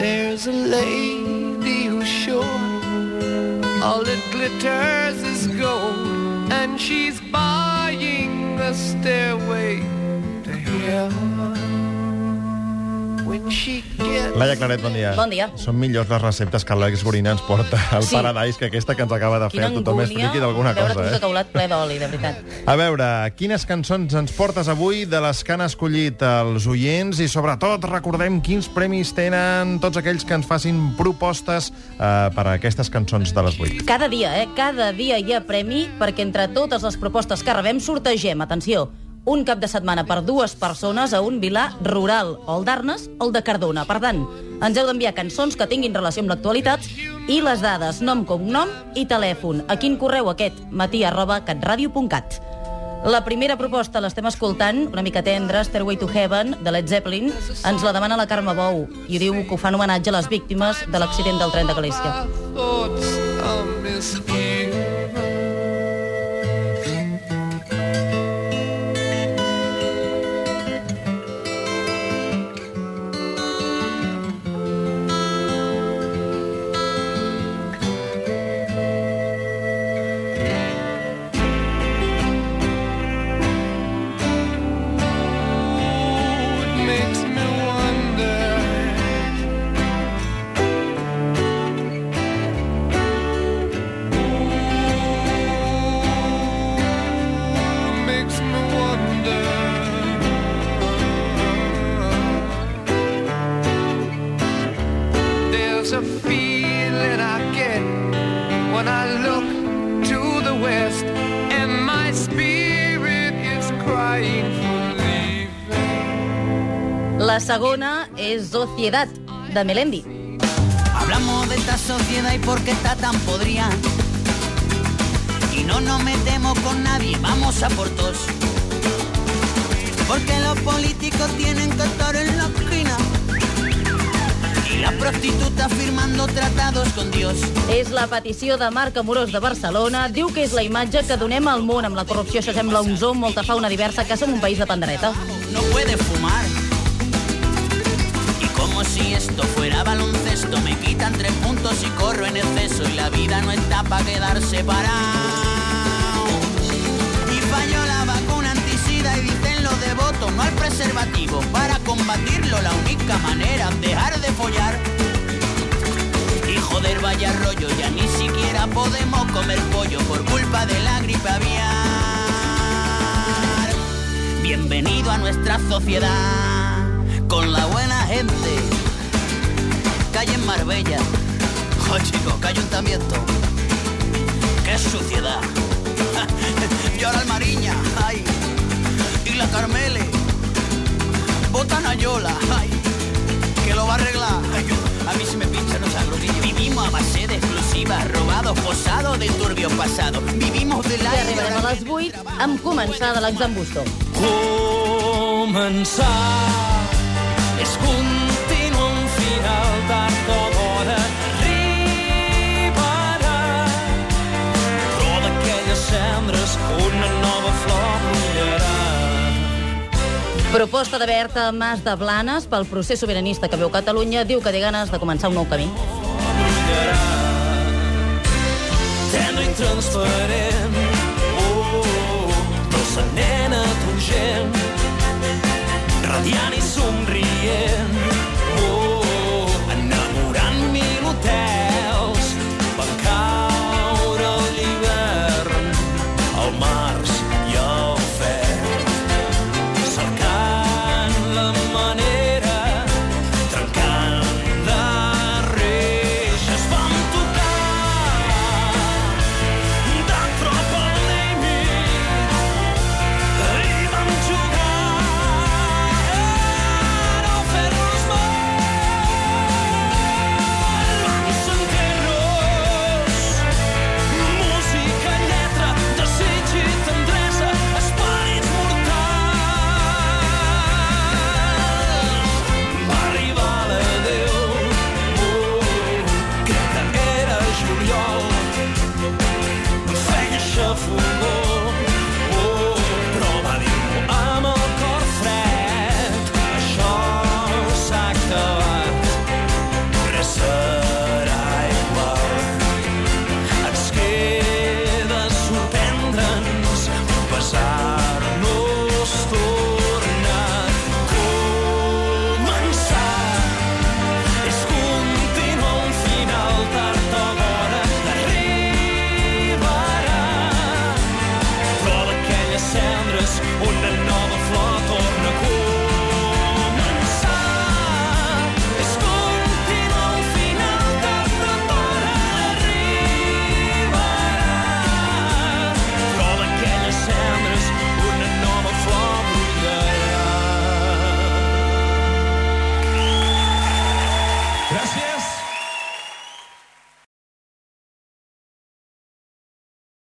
There's a lady who's sure all that glitters is gold, and she's buying a stairway to heaven. Laia Claret, bon dia. Bon dia. Són millors les receptes que l'Àlex Gorina ens porta al Sí. Paradise que aquesta que ens acaba de fer. Quina Tothom és angúnia friqui d'alguna veure't cosa, un eh? teulat ple d'oli, de veritat. A veure, quines cançons ens portes avui de les que han escollit els oients i, sobretot, recordem quins premis tenen tots aquells que ens facin propostes eh, per a aquestes cançons de les 8. Cada dia, eh? Cada dia hi ha premi perquè entre totes les propostes que rebem sortegem, atenció, un cap de setmana per dues persones a un vilà rural, o el d'Arnes o el de Cardona. Per tant, ens heu d'enviar cançons que tinguin relació amb l'actualitat i les dades, nom, cognom i telèfon. A quin correu aquest? matí arroba catradio.cat. La primera proposta l'estem escoltant, una mica tendra, Stairway to Heaven, de Led Zeppelin. Ens la demana la Carme Bou i diu que ho fa en homenatge a les víctimes de l'accident del tren de Galícia. La segona és Sociedad, de Melendi. Hablamos de esta sociedad y por qué está tan podrida. Y no nos metemos con nadie, vamos a por todos. Porque los políticos tienen que estar en la esquina. Y las prostitutas firmando tratados con Dios. És la petició de Marc Amorós de Barcelona. Diu que és la imatge que donem al món amb la corrupció. Això sembla un zoo, molta fauna diversa, que som un país de pandereta. no puede fumar. Y como si esto fuera baloncesto, me quitan tres puntos y corro en exceso. Y la vida no está para quedarse parado. No al preservativo. Para combatirlo, la única manera es dejar de follar. Y joder, vaya rollo, ya ni siquiera podemos comer pollo por culpa de la gripe aviar. Bienvenido a nuestra sociedad, con la buena gente. Calle en Marbella. Oh, chicos, qué ayuntamiento. Qué suciedad. Botan a Yola, ay. Que lo va a arreglar. A mí se me pinchan los agrodillos. Vivimos a base de exclusivas, robados, posados de turbio pasado. Vivimos del I aire. arribarem a les 8 amb començar de l'exambusto. Començar és continuar Proposta de Berta Mas de Blanes pel procés sobiranista que veu Catalunya. Diu que té ganes de començar un nou camí. Tendre i transparent,